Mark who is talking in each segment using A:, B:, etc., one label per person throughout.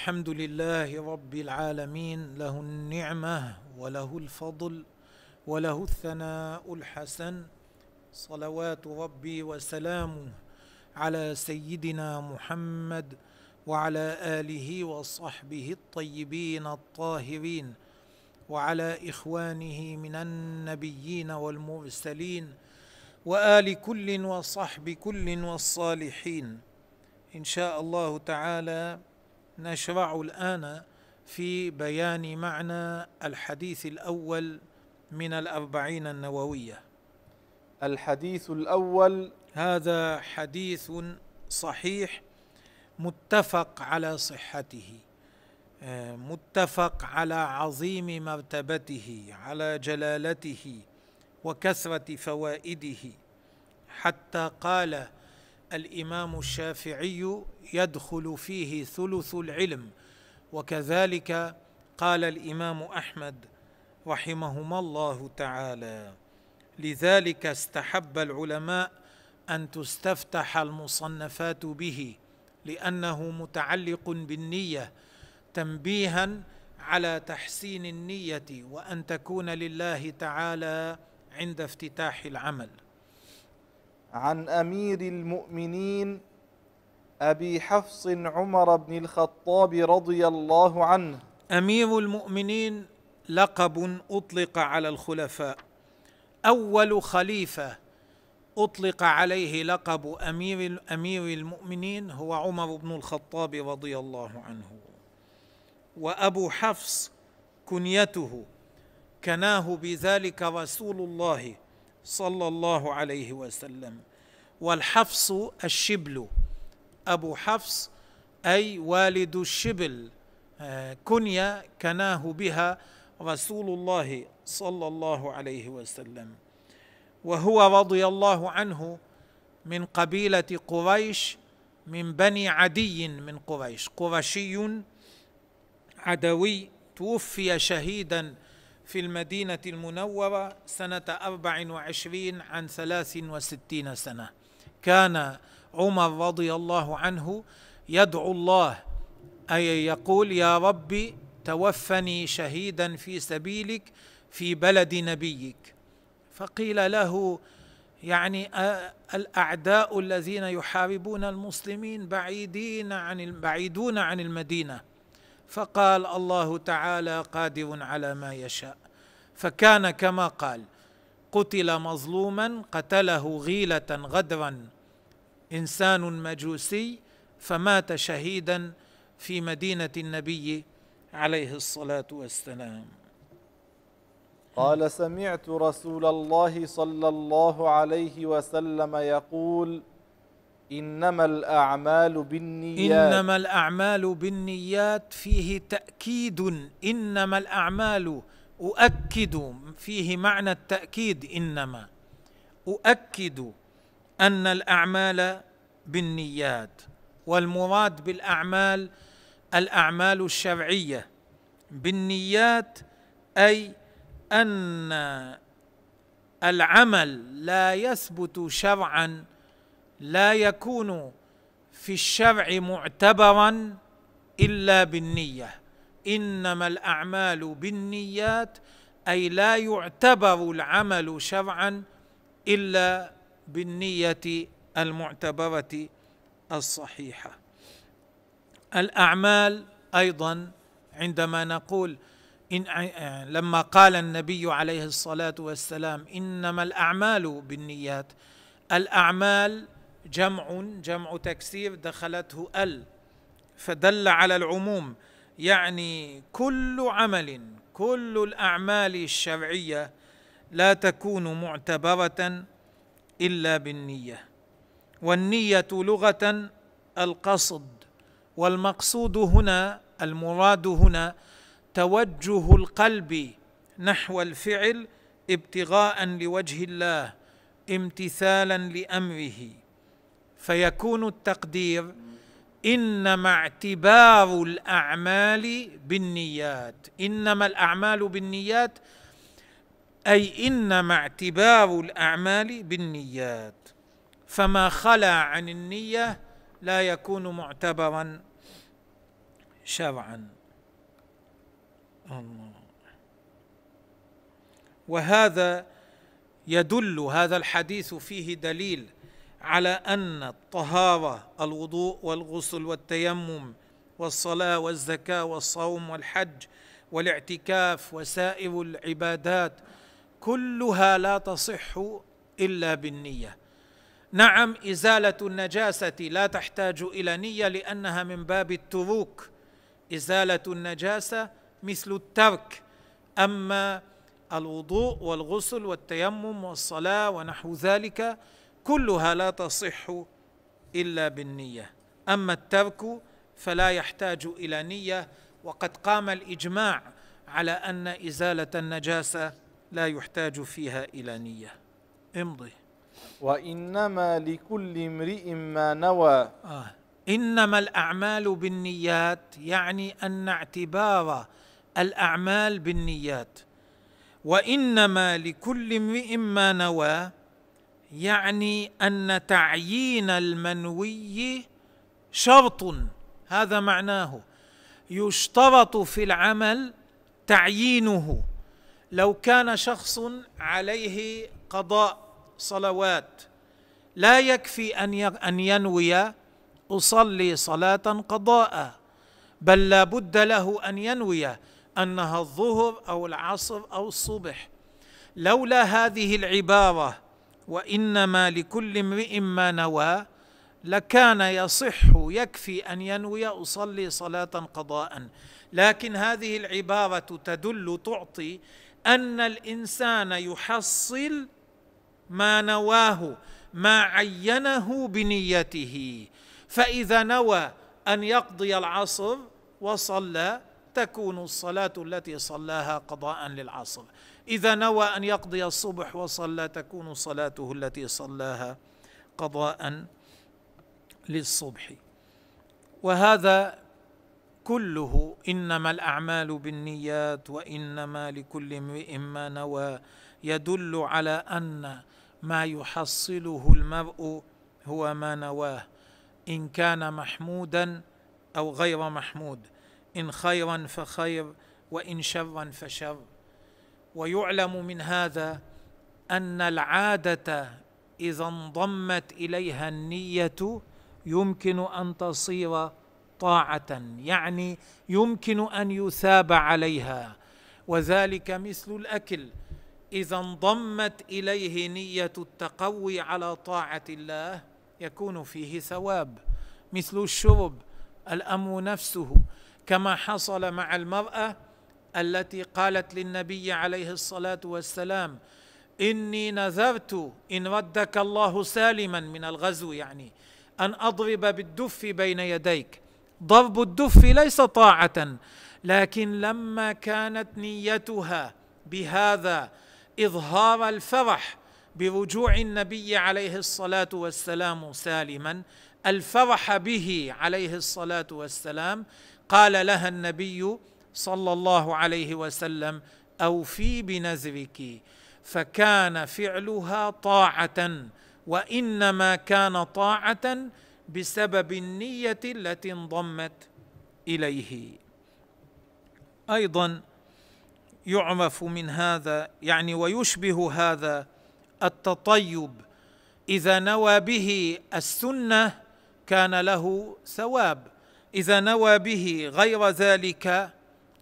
A: الحمد لله رب العالمين له النعمة وله الفضل وله الثناء الحسن. صلوات ربي وسلامه على سيدنا محمد وعلى آله وصحبه الطيبين الطاهرين وعلى إخوانه من النبيين والمرسلين وآل كل وصحب كل والصالحين إن شاء الله تعالى نشرع الآن في بيان معنى الحديث الأول من الأربعين النووية.
B: الحديث الأول.
A: هذا حديث صحيح متفق على صحته متفق على عظيم مرتبته على جلالته وكثرة فوائده. حتى قال الإمام الشافعي يدخل فيه ثلث العلم. وكذلك قال الإمام أحمد رحمهما الله تعالى لذلك استحب العلماء أن تستفتح المصنفات به لأنه متعلق بالنية تنبيها على تحسين النية وأن تكون لله تعالى عند افتتاح العمل.
B: عن أمير المؤمنين أبي حفص عمر بن الخطاب رضي الله عنه.
A: أمير المؤمنين لقب أطلق على الخلفاء. أول خليفة أطلق عليه لقب أمير أمير المؤمنين هو عمر بن الخطاب رضي الله عنه. وأبو حفص كنيته كناه بذلك رسول الله صلى الله عليه وسلم. والحفص الشبل. أبو حفص أي والد الشبل. آه، كنيه كناه بها رسول الله صلى الله عليه وسلم. وهو رضي الله عنه من قبيلة قريش من بني عدي من قريش. قرشي عدوي توفي شهيدا في المدينة المنورة سنة أربع وعشرين عن ثلاث وستين سنة. كان عمر رضي الله عنه يدعو الله أي يقول يا ربي توفني شهيدا في سبيلك في بلد نبيك. فقيل له يعني الأعداء الذين يحاربون المسلمين بعيدين عن بعيدون عن المدينة. فقال الله تعالى قادر على ما يشاء. فكان كما قال قتل مظلوما قتله غيلة غدرا إنسان مجوسي فمات شهيدا في مدينة النبي عليه الصلاة والسلام.
B: قال سمعت رسول الله صلى الله عليه وسلم يقول إنما الأعمال بالنيات.
A: إنما الأعمال بالنيات فيه تأكيد. إنما الأعمال أؤكد فيه معنى التأكيد. إنما أؤكد أن الأعمال بالنيات والمراد بالأعمال الأعمال الشرعية بالنيات أي أن العمل لا يثبت شرعا لا يكون في الشرع معتبرا إلا بالنية. إنما الأعمال بالنيات أي لا يعتبر العمل شرعا إلا بالنية المعتبرة الصحيحة. الأعمال أيضا عندما نقول إن لما قال النبي عليه الصلاة والسلام إنما الأعمال بالنيات الأعمال جمع جمع تكسير دخلته ال فدل على العموم يعني كل عمل كل الأعمال الشرعية لا تكون معتبرة إلا بالنية. والنية لغة القصد والمقصود هنا المراد هنا توجه القلب نحو الفعل ابتغاء لوجه الله امتثالا لأمره. فيكون التقدير إنما اعتبار الأعمال بالنيات. إنما الأعمال بالنيات أي إنما اعتبار الأعمال بالنيات. فما خلا عن النية لا يكون معتبرا شرعا. الله. وهذا يدل هذا الحديث فيه دليل على أن الطهارة الوضوء والغسل والتيمم والصلاة والزكاة والصوم والحج والاعتكاف وسائر العبادات كلها لا تصح إلا بالنية. نعم إزالة النجاسة لا تحتاج إلى نية لأنها من باب التروك. إزالة النجاسة مثل الترك. أما الوضوء والغسل والتيمم والصلاة ونحو ذلك كلها لا تصح إلا بالنية. أما الترك فلا يحتاج إلى نية وقد قام الإجماع على أن إزالة النجاسة لا يحتاج فيها إلى نية. امضي.
B: وإنما لكل امرئ ما نوى.
A: آه. إنما الأعمال بالنيات يعني أن اعتبار الأعمال بالنيات. وإنما لكل امرئ ما نوى يعني أن تعيين المنوي شرط هذا معناه. يشترط في العمل تعيينه. لو كان شخص عليه قضاء صلوات لا يكفي أن أن ينوي أصلي صلاة قضاء بل لا بد له أن ينوي أنها الظهر أو العصر أو الصبح. لولا هذه العبارة وإنما لكل امرئ ما نوى لكان يصح يكفي أن ينوي أصلي صلاة قضاء. لكن هذه العبارة تدل تعطي أن الإنسان يحصل ما نواه ما عينه بنيته. فإذا نوى أن يقضي العصر وصلى تكون الصلاة التي صلاها قضاء للعصر. إذا نوى أن يقضي الصبح وصلى تكون صلاته التي صلاها قضاء للصبح. وهذا كله إنما الأعمال بالنيات وإنما لكل امرئ ما نوى. يدل على أن ما يحصله المرء هو ما نواه. إن كان محمودا أو غير محمود. إن خيرا فخير وإن شرا فشر. ويعلم من هذا أن العادة إذا انضمت إليها النية يمكن أن تصير طاعة يعني يمكن أن يثاب عليها. وذلك مثل الأكل. إذا انضمت إليه نية التقوي على طاعة الله يكون فيه ثواب. مثل الشرب الأمر نفسه. كما حصل مع المرأة التي قالت للنبي عليه الصلاة والسلام إني نذرت إن ردك الله سالما من الغزو. يعني أن أضرب بالدف بين يديك. ضرب الدف ليس طاعة لكن لما كانت نيتها بهذا إظهار الفرح برجوع النبي عليه الصلاة والسلام سالما الفرح به عليه الصلاة والسلام قال لها النبي صلى الله عليه وسلم اوفي بنذرك فكان فعلها طاعة وإنما كان طاعة بسبب النية التي انضمت إليه. أيضا يعرف من هذا يعني ويشبه هذا التطيب. إذا نوى به السنة كان له ثواب. إذا نوى به غير ذلك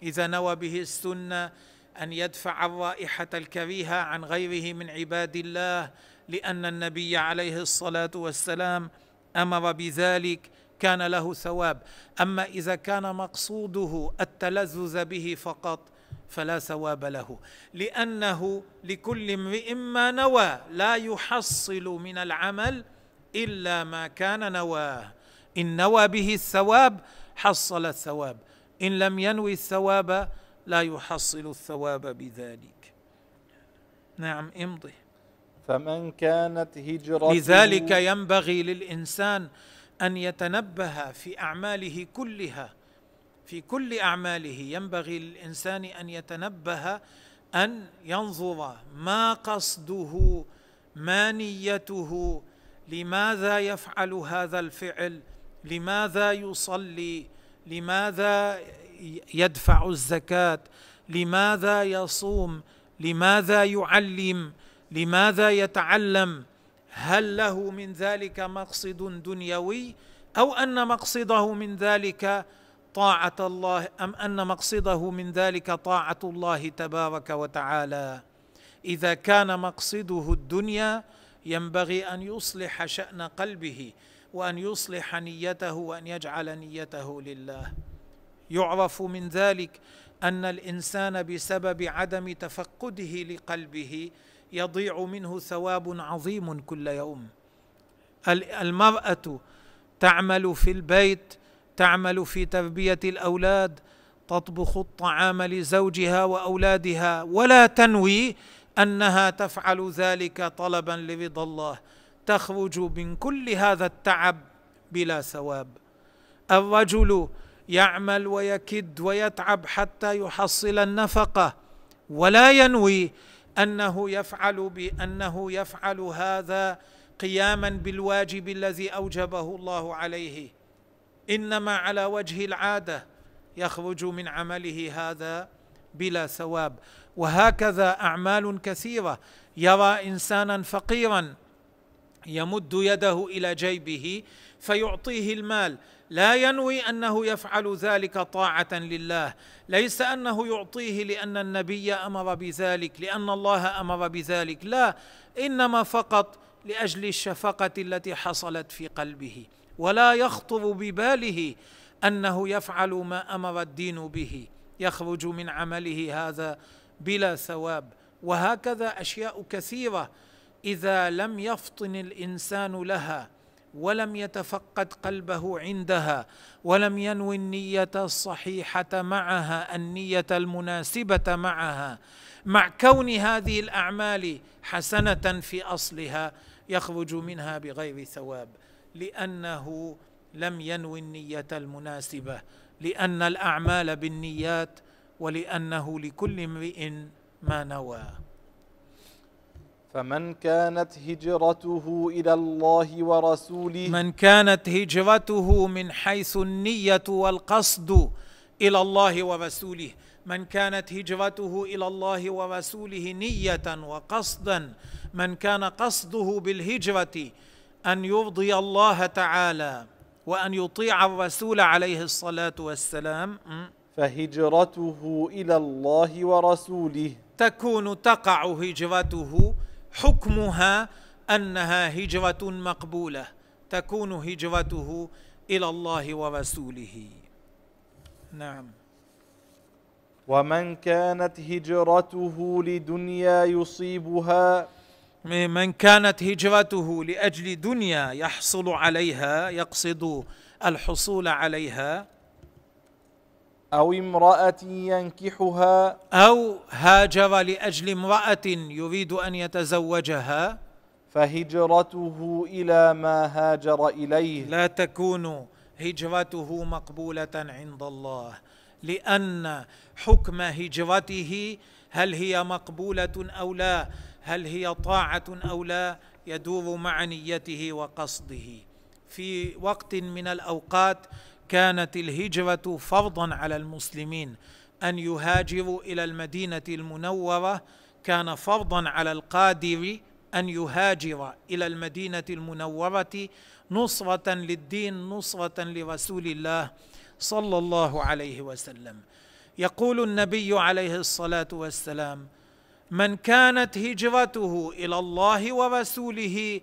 A: إذا نوى به السنة أن يدفع الرائحة الكريهة عن غيره من عباد الله لأن النبي عليه الصلاة والسلام أمر بذلك كان له ثواب. أما إذا كان مقصوده التلذذ به فقط فلا ثواب له لأنه لكل امرئ ما نوى لا يحصل من العمل إلا ما كان نواه. إن نوى به الثواب حصل الثواب. إن لم ينوي الثواب لا يحصل الثواب بذلك. نعم امضي.
B: فمن كانت هجرته
A: لذلك ينبغي للإنسان أن يتنبه في أعماله كلها في كل أعماله. ينبغي للإنسان أن يتنبه أن ينظر ما قصده ما نيته لماذا يفعل هذا الفعل لماذا يصلي لماذا يدفع الزكاة؟ لماذا يصوم؟ لماذا يعلم؟ لماذا يتعلم؟ هل له من ذلك مقصد دنيوي؟ أو أن مقصده من ذلك طاعة الله؟ أم أن مقصده من ذلك طاعة الله تبارك وتعالى؟ إذا كان مقصده الدنيا ينبغي أن يصلح شأن قلبه. وأن يصلح نيته وأن يجعل نيته لله. يعرف من ذلك أن الإنسان بسبب عدم تفقده لقلبه يضيع منه ثواب عظيم كل يوم. المرأة تعمل في البيت تعمل في تربية الأولاد تطبخ الطعام لزوجها وأولادها ولا تنوي أنها تفعل ذلك طلبا لرضا الله. تخرج من كل هذا التعب بلا ثواب. الرجل يعمل ويكد ويتعب حتى يحصل النفقة ولا ينوي أنه يفعل بأنه يفعل هذا قياما بالواجب الذي أوجبه الله عليه. إنما على وجه العادة يخرج من عمله هذا بلا ثواب. وهكذا أعمال كثيرة يرى إنسانا فقيرا يمد يده إلى جيبه فيعطيه المال. لا ينوي أنه يفعل ذلك طاعة لله. ليس أنه يعطيه لأن النبي أمر بذلك لأن الله أمر بذلك. لا إنما فقط لأجل الشفقة التي حصلت في قلبه. ولا يخطر بباله أنه يفعل ما أمر الدين به. يخرج من عمله هذا بلا ثواب. وهكذا أشياء كثيرة إذا لم يفطن الإنسان لها ولم يتفقد قلبه عندها ولم ينوي النية الصحيحة معها النية المناسبة معها مع كون هذه الأعمال حسنة في أصلها يخرج منها بغير ثواب لأنه لم ينوي النية المناسبة لأن الأعمال بالنيات ولأنه لكل امرئ ما نوى
B: فمن كانت هجرته إلى الله ورسوله
A: من كانت هجرته من حيث النية والقصد إلى الله ورسوله. من كانت هجرته إلى الله ورسوله نية وقصدا. من كان قصده بالهجرة أن يرضي الله تعالى وأن يطيع الرسول عليه الصلاة والسلام.
B: فهجرته إلى الله ورسوله.
A: تكون تقع هجرته حكمها أنها هجرة مقبولة تكون هجرته إلى الله ورسوله. نعم.
B: ومن كانت هجرته لدنيا يصيبها.
A: من كانت هجرته لأجل دنيا يحصل عليها يقصد الحصول عليها.
B: أو امرأة ينكحها.
A: أو هاجر لأجل امرأة يريد أن يتزوجها.
B: فهجرته إلى ما هاجر إليه.
A: لا تكون هجرته مقبولة عند الله. لأن حكم هجرته هل هي مقبولة أو لا هل هي طاعة أو لا يدور مع نيته وقصده. في وقت من الأوقات كانت الهجرة فرضا على المسلمين. أن يهاجروا إلى المدينة المنورة كان فرضا على القادر أن يهاجر إلى المدينة المنورة نصرة للدين نصرة لرسول الله صلى الله عليه وسلم. يقول النبي عليه الصلاة والسلام من كانت هجرته إلى الله ورسوله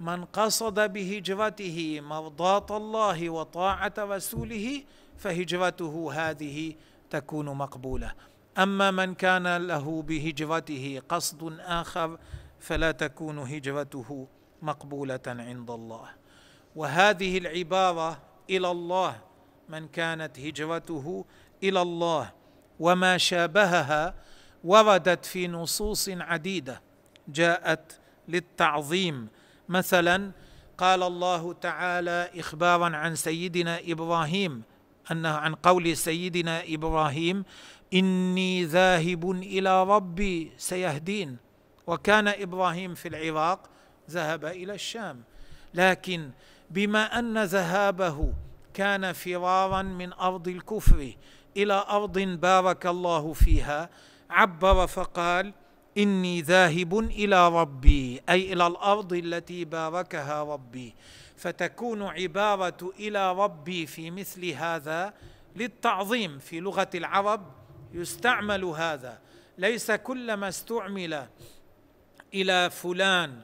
A: من قصد بهجرته مرضاه الله وطاعة رسوله فهجرته هذه تكون مقبولة. أما من كان له بهجرته قصد آخر فلا تكون هجرته مقبولة عند الله. وهذه العبارة إلى الله من كانت هجرته إلى الله وما شابهها وردت في نصوص عديدة جاءت للتعظيم مثلا قال الله تعالى إخبارا عن سيدنا إبراهيم أنه عن قول سيدنا إبراهيم إني ذاهب إلى ربي سيهدين. وكان إبراهيم في العراق ذهب إلى الشام. لكن بما أن ذهابه كان فرارا من أرض الكفر إلى أرض بارك الله فيها عبر فقال إني ذاهب إلى ربي أي إلى الأرض التي باركها ربي. فتكون عبارة إلى ربي في مثل هذا للتعظيم. في لغة العرب يستعمل هذا. ليس كلما استعمل إلى فلان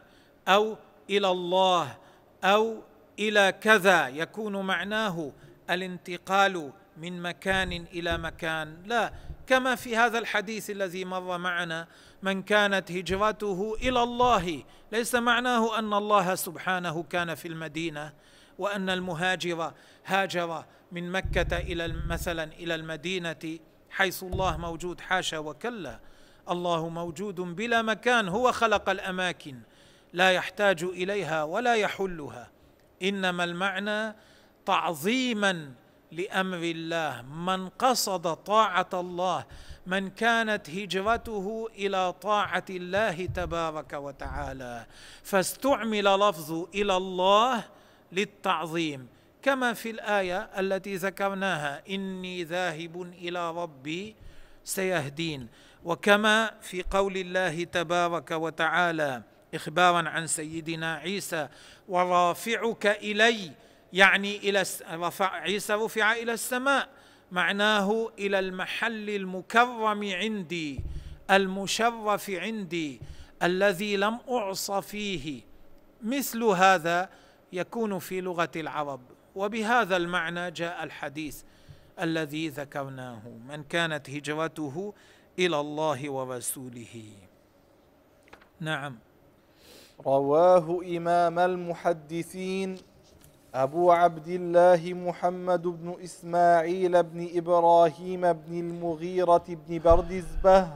A: أو إلى الله أو إلى كذا يكون معناه الانتقال من مكان إلى مكان. لا كما في هذا الحديث الذي مر معنا من كانت هجرته إلى الله ليس معناه أن الله سبحانه كان في المدينة وأن المهاجر هاجر من مكة إلى مثلا إلى المدينة حيث الله موجود حاشا وكلا. الله موجود بلا مكان هو خلق الأماكن لا يحتاج إليها ولا يحلها. إنما المعنى تعظيما لأمر الله. من قصد طاعة الله من كانت هجرته إلى طاعة الله تبارك وتعالى. فاستعمل لفظ إلى الله للتعظيم. كما في الآية التي ذكرناها إني ذاهب إلى ربي سيهدين. وكما في قول الله تبارك وتعالى إخبارا عن سيدنا عيسى ورافعك إلي يعني إلى رفع عيسى رفع إلى السماء. معناه إلى المحل المكرم عندي المشرف عندي الذي لم أعص فيه. مثل هذا يكون في لغة العرب. وبهذا المعنى جاء الحديث الذي ذكرناه. من كانت هجرته إلى الله ورسوله. نعم.
B: رواه إمام المحدثين. أبو عبد الله محمد بن إسماعيل بن إبراهيم بن المغيرة بن بردزبة.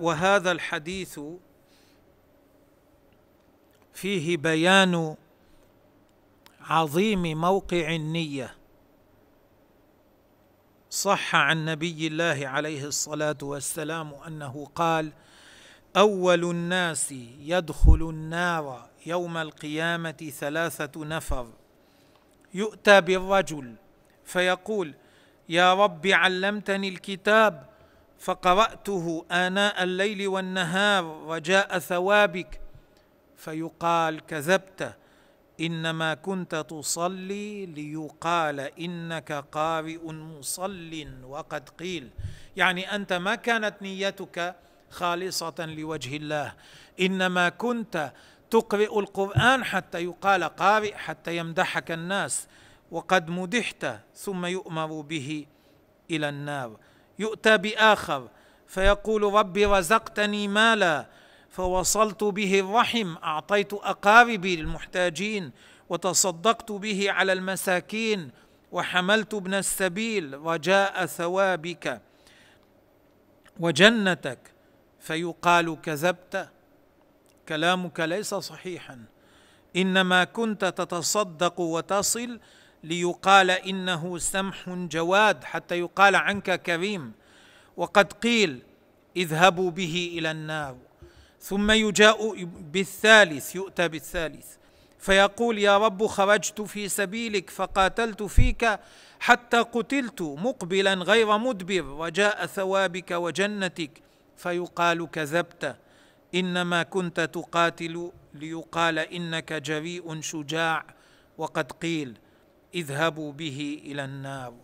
A: وهذا الحديث فيه بيان عظيم موقع النية. صح عن نبي الله عليه الصلاة والسلام أنه قال أول الناس يدخل النار يوم القيامة ثلاثة نفر. يؤتى بالرجل فيقول يا رب علمتني الكتاب فقرأته آناء الليل والنهار رجاء ثوابك. فيقال كذبت إنما كنت تصلي ليقال إنك قارئ مصل. وقد قيل يعني أنت ما كانت نيتك خالصة لوجه الله. إنما كنت تقرئ القرآن حتى يقال قارئ حتى يمدحك الناس. وقد مدحت ثم يؤمر به إلى النار. يؤتى بآخر فيقول رب رزقتني مالا فوصلت به الرحم أعطيت أقاربي المحتاجين وتصدقت به على المساكين وحملت ابن السبيل رجاء ثوابك وجنتك. فيقال كذبت كلامك ليس صحيحا. إنما كنت تتصدق وتصل ليقال إنه سمح جواد حتى يقال عنك كريم. وقد قيل اذهبوا به إلى النار. ثم يجاء بالثالث يؤتى بالثالث. فيقول يا رب خرجت في سبيلك فقاتلت فيك حتى قتلت مقبلا غير مدبر وجاء ثوابك وجنتك. فيقال كذبت. إنما كنت تقاتل ليقال إنك جريء شجاع وقد قيل اذهبوا به إلى النار.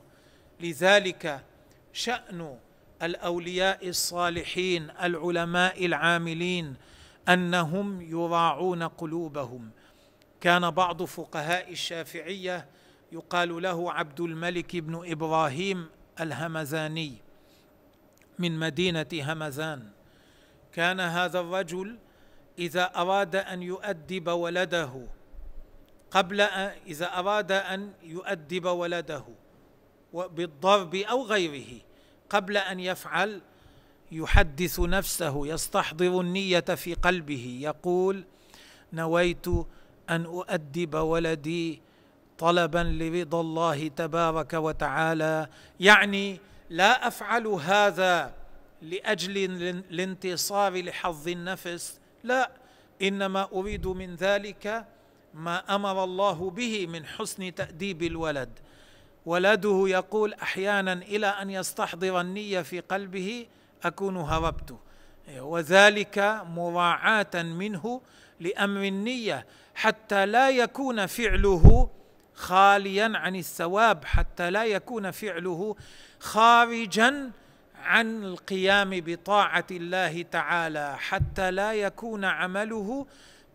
A: لذلك شأن الأولياء الصالحين العلماء العاملين أنهم يراعون قلوبهم. كان بعض فقهاء الشافعية يقال له عبد الملك بن إبراهيم الهمزاني من مدينة همزان. كان هذا الرجل إذا أراد أن يؤدب ولده قبل أن إذا أراد أن يؤدب ولده بالضرب أو غيره قبل أن يفعل يحدث نفسه يستحضر النية في قلبه يقول نويت أن أؤدب ولدي طلبا لرضا الله تبارك وتعالى يعني لا أفعل هذا لأجل الانتصار لحظ النفس. لا إنما أريد من ذلك ما أمر الله به من حسن تأديب الولد. ولده يقول أحيانا إلى أن يستحضر النية في قلبه أكون هربت. وذلك مراعاة منه لأمر النية حتى لا يكون فعله خاليا عن الثواب حتى لا يكون فعله خارجا عن القيام بطاعة الله تعالى حتى لا يكون عمله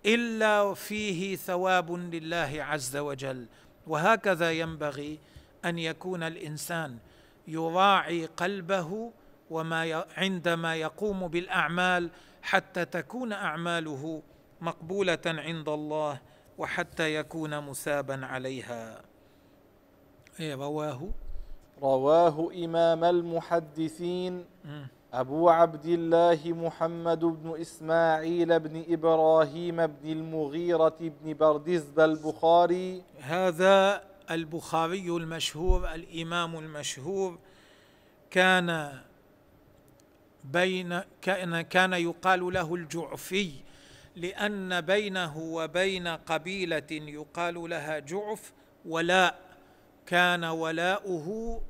A: إلا فيه ثواب لله عز وجل. وهكذا ينبغي أن يكون الإنسان يراعي قلبه وما عندما يقوم بالأعمال حتى تكون أعماله مقبولة عند الله وحتى يكون مثابا عليها. إيه رواه
B: رواه إمام المحدثين أبو عبد الله محمد بن إسماعيل بن إبراهيم بن المغيرة بن بردزب البخاري.
A: هذا البخاري المشهور الإمام المشهور كان بين كان كان يقال له الجعفي لأن بينه وبين قبيلة يقال لها جعف ولاء كان ولاؤه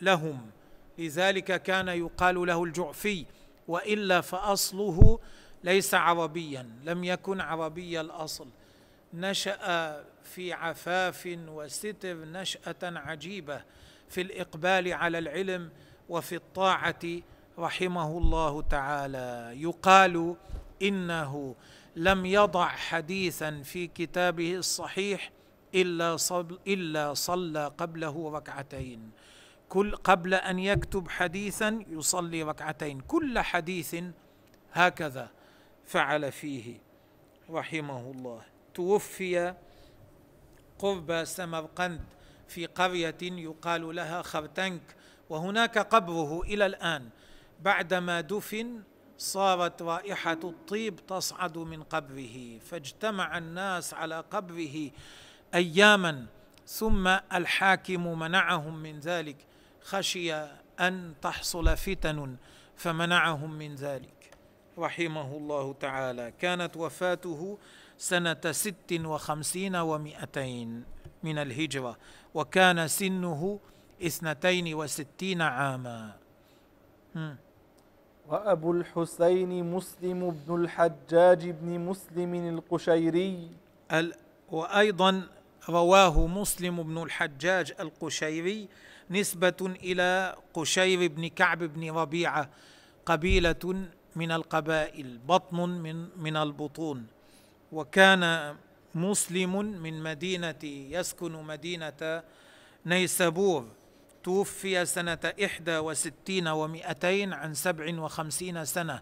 A: لهم. لذلك كان يقال له الجعفي وإلا فأصله ليس عربيا لم يكن عربي الأصل. نشأ في عفاف وستر نشأة عجيبة في الإقبال على العلم وفي الطاعة رحمه الله تعالى. يقال إنه لم يضع حديثا في كتابه الصحيح إلا صل إلا صلى قبله ركعتين. كل قبل أن يكتب حديثا يصلي ركعتين. كل حديث هكذا فعل فيه رحمه الله. توفي قرب سمرقند في قرية يقال لها خرتنك وهناك قبره إلى الآن. بعدما دفن صارت رائحة الطيب تصعد من قبره فاجتمع الناس على قبره أياما ثم الحاكم منعهم من ذلك. خشي أن تحصل فتن فمنعهم من ذلك. رحمه الله تعالى. كانت وفاته سنة ست وخمسين ومائتين من الهجرة وكان سنه اثنتين وستين عاما.
B: وأبو الحسين مسلم بن الحجاج بن مسلم القشيري.
A: وأيضا رواه مسلم بن الحجاج القشيري نسبة إلى قشير بن كعب بن ربيعة قبيلة من القبائل بطن من من البطون. وكان مسلم من مدينة يسكن مدينة نيسابور. توفي سنة إحدى وستين ومئتين عن سبع وخمسين سنة.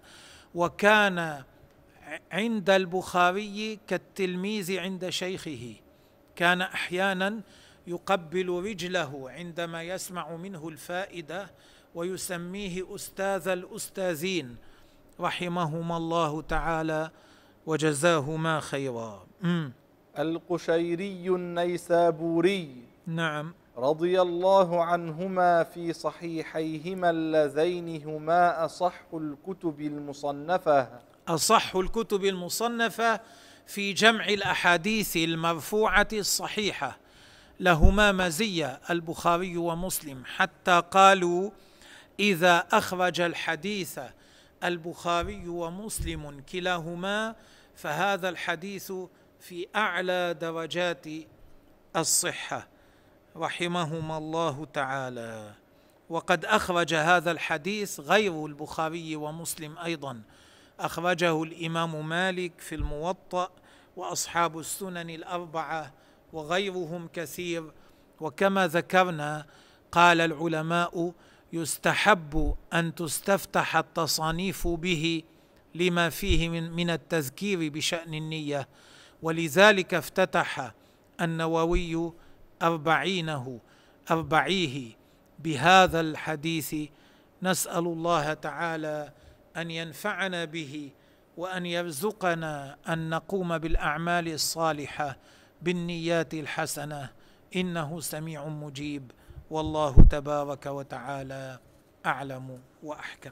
A: وكان عند البخاري كالتلميذ عند شيخه. كان أحيانا يقبل رجله عندما يسمع منه الفائدة ويسميه أستاذ الأستاذين. رحمهما الله تعالى وجزاهما خيرا.
B: القشيري النيسابوري
A: نعم.
B: رضي الله عنهما في صحيحيهما اللذين هما أصح الكتب المصنفة.
A: أصح الكتب المصنفة في جمع الأحاديث المرفوعة الصحيحة. لهما مزية البخاري ومسلم. حتى قالوا إذا أخرج الحديث البخاري ومسلم كلاهما فهذا الحديث في أعلى درجات الصحة. رحمهما الله تعالى. وقد أخرج هذا الحديث غير البخاري ومسلم أيضا. أخرجه الإمام مالك في الموطأ وأصحاب السنن الأربعة وغيرهم كثير. وكما ذكرنا قال العلماء يستحب أن تستفتح التصانيف به لما فيه من, من التذكير بشأن النية. ولذلك افتتح النووي أربعينه أربعيه بهذا الحديث. نسأل الله تعالى أن ينفعنا به وأن يرزقنا أن نقوم بالأعمال الصالحة بالنيات الحسنة. إنه سميع مجيب. والله تبارك وتعالى أعلم وأحكم.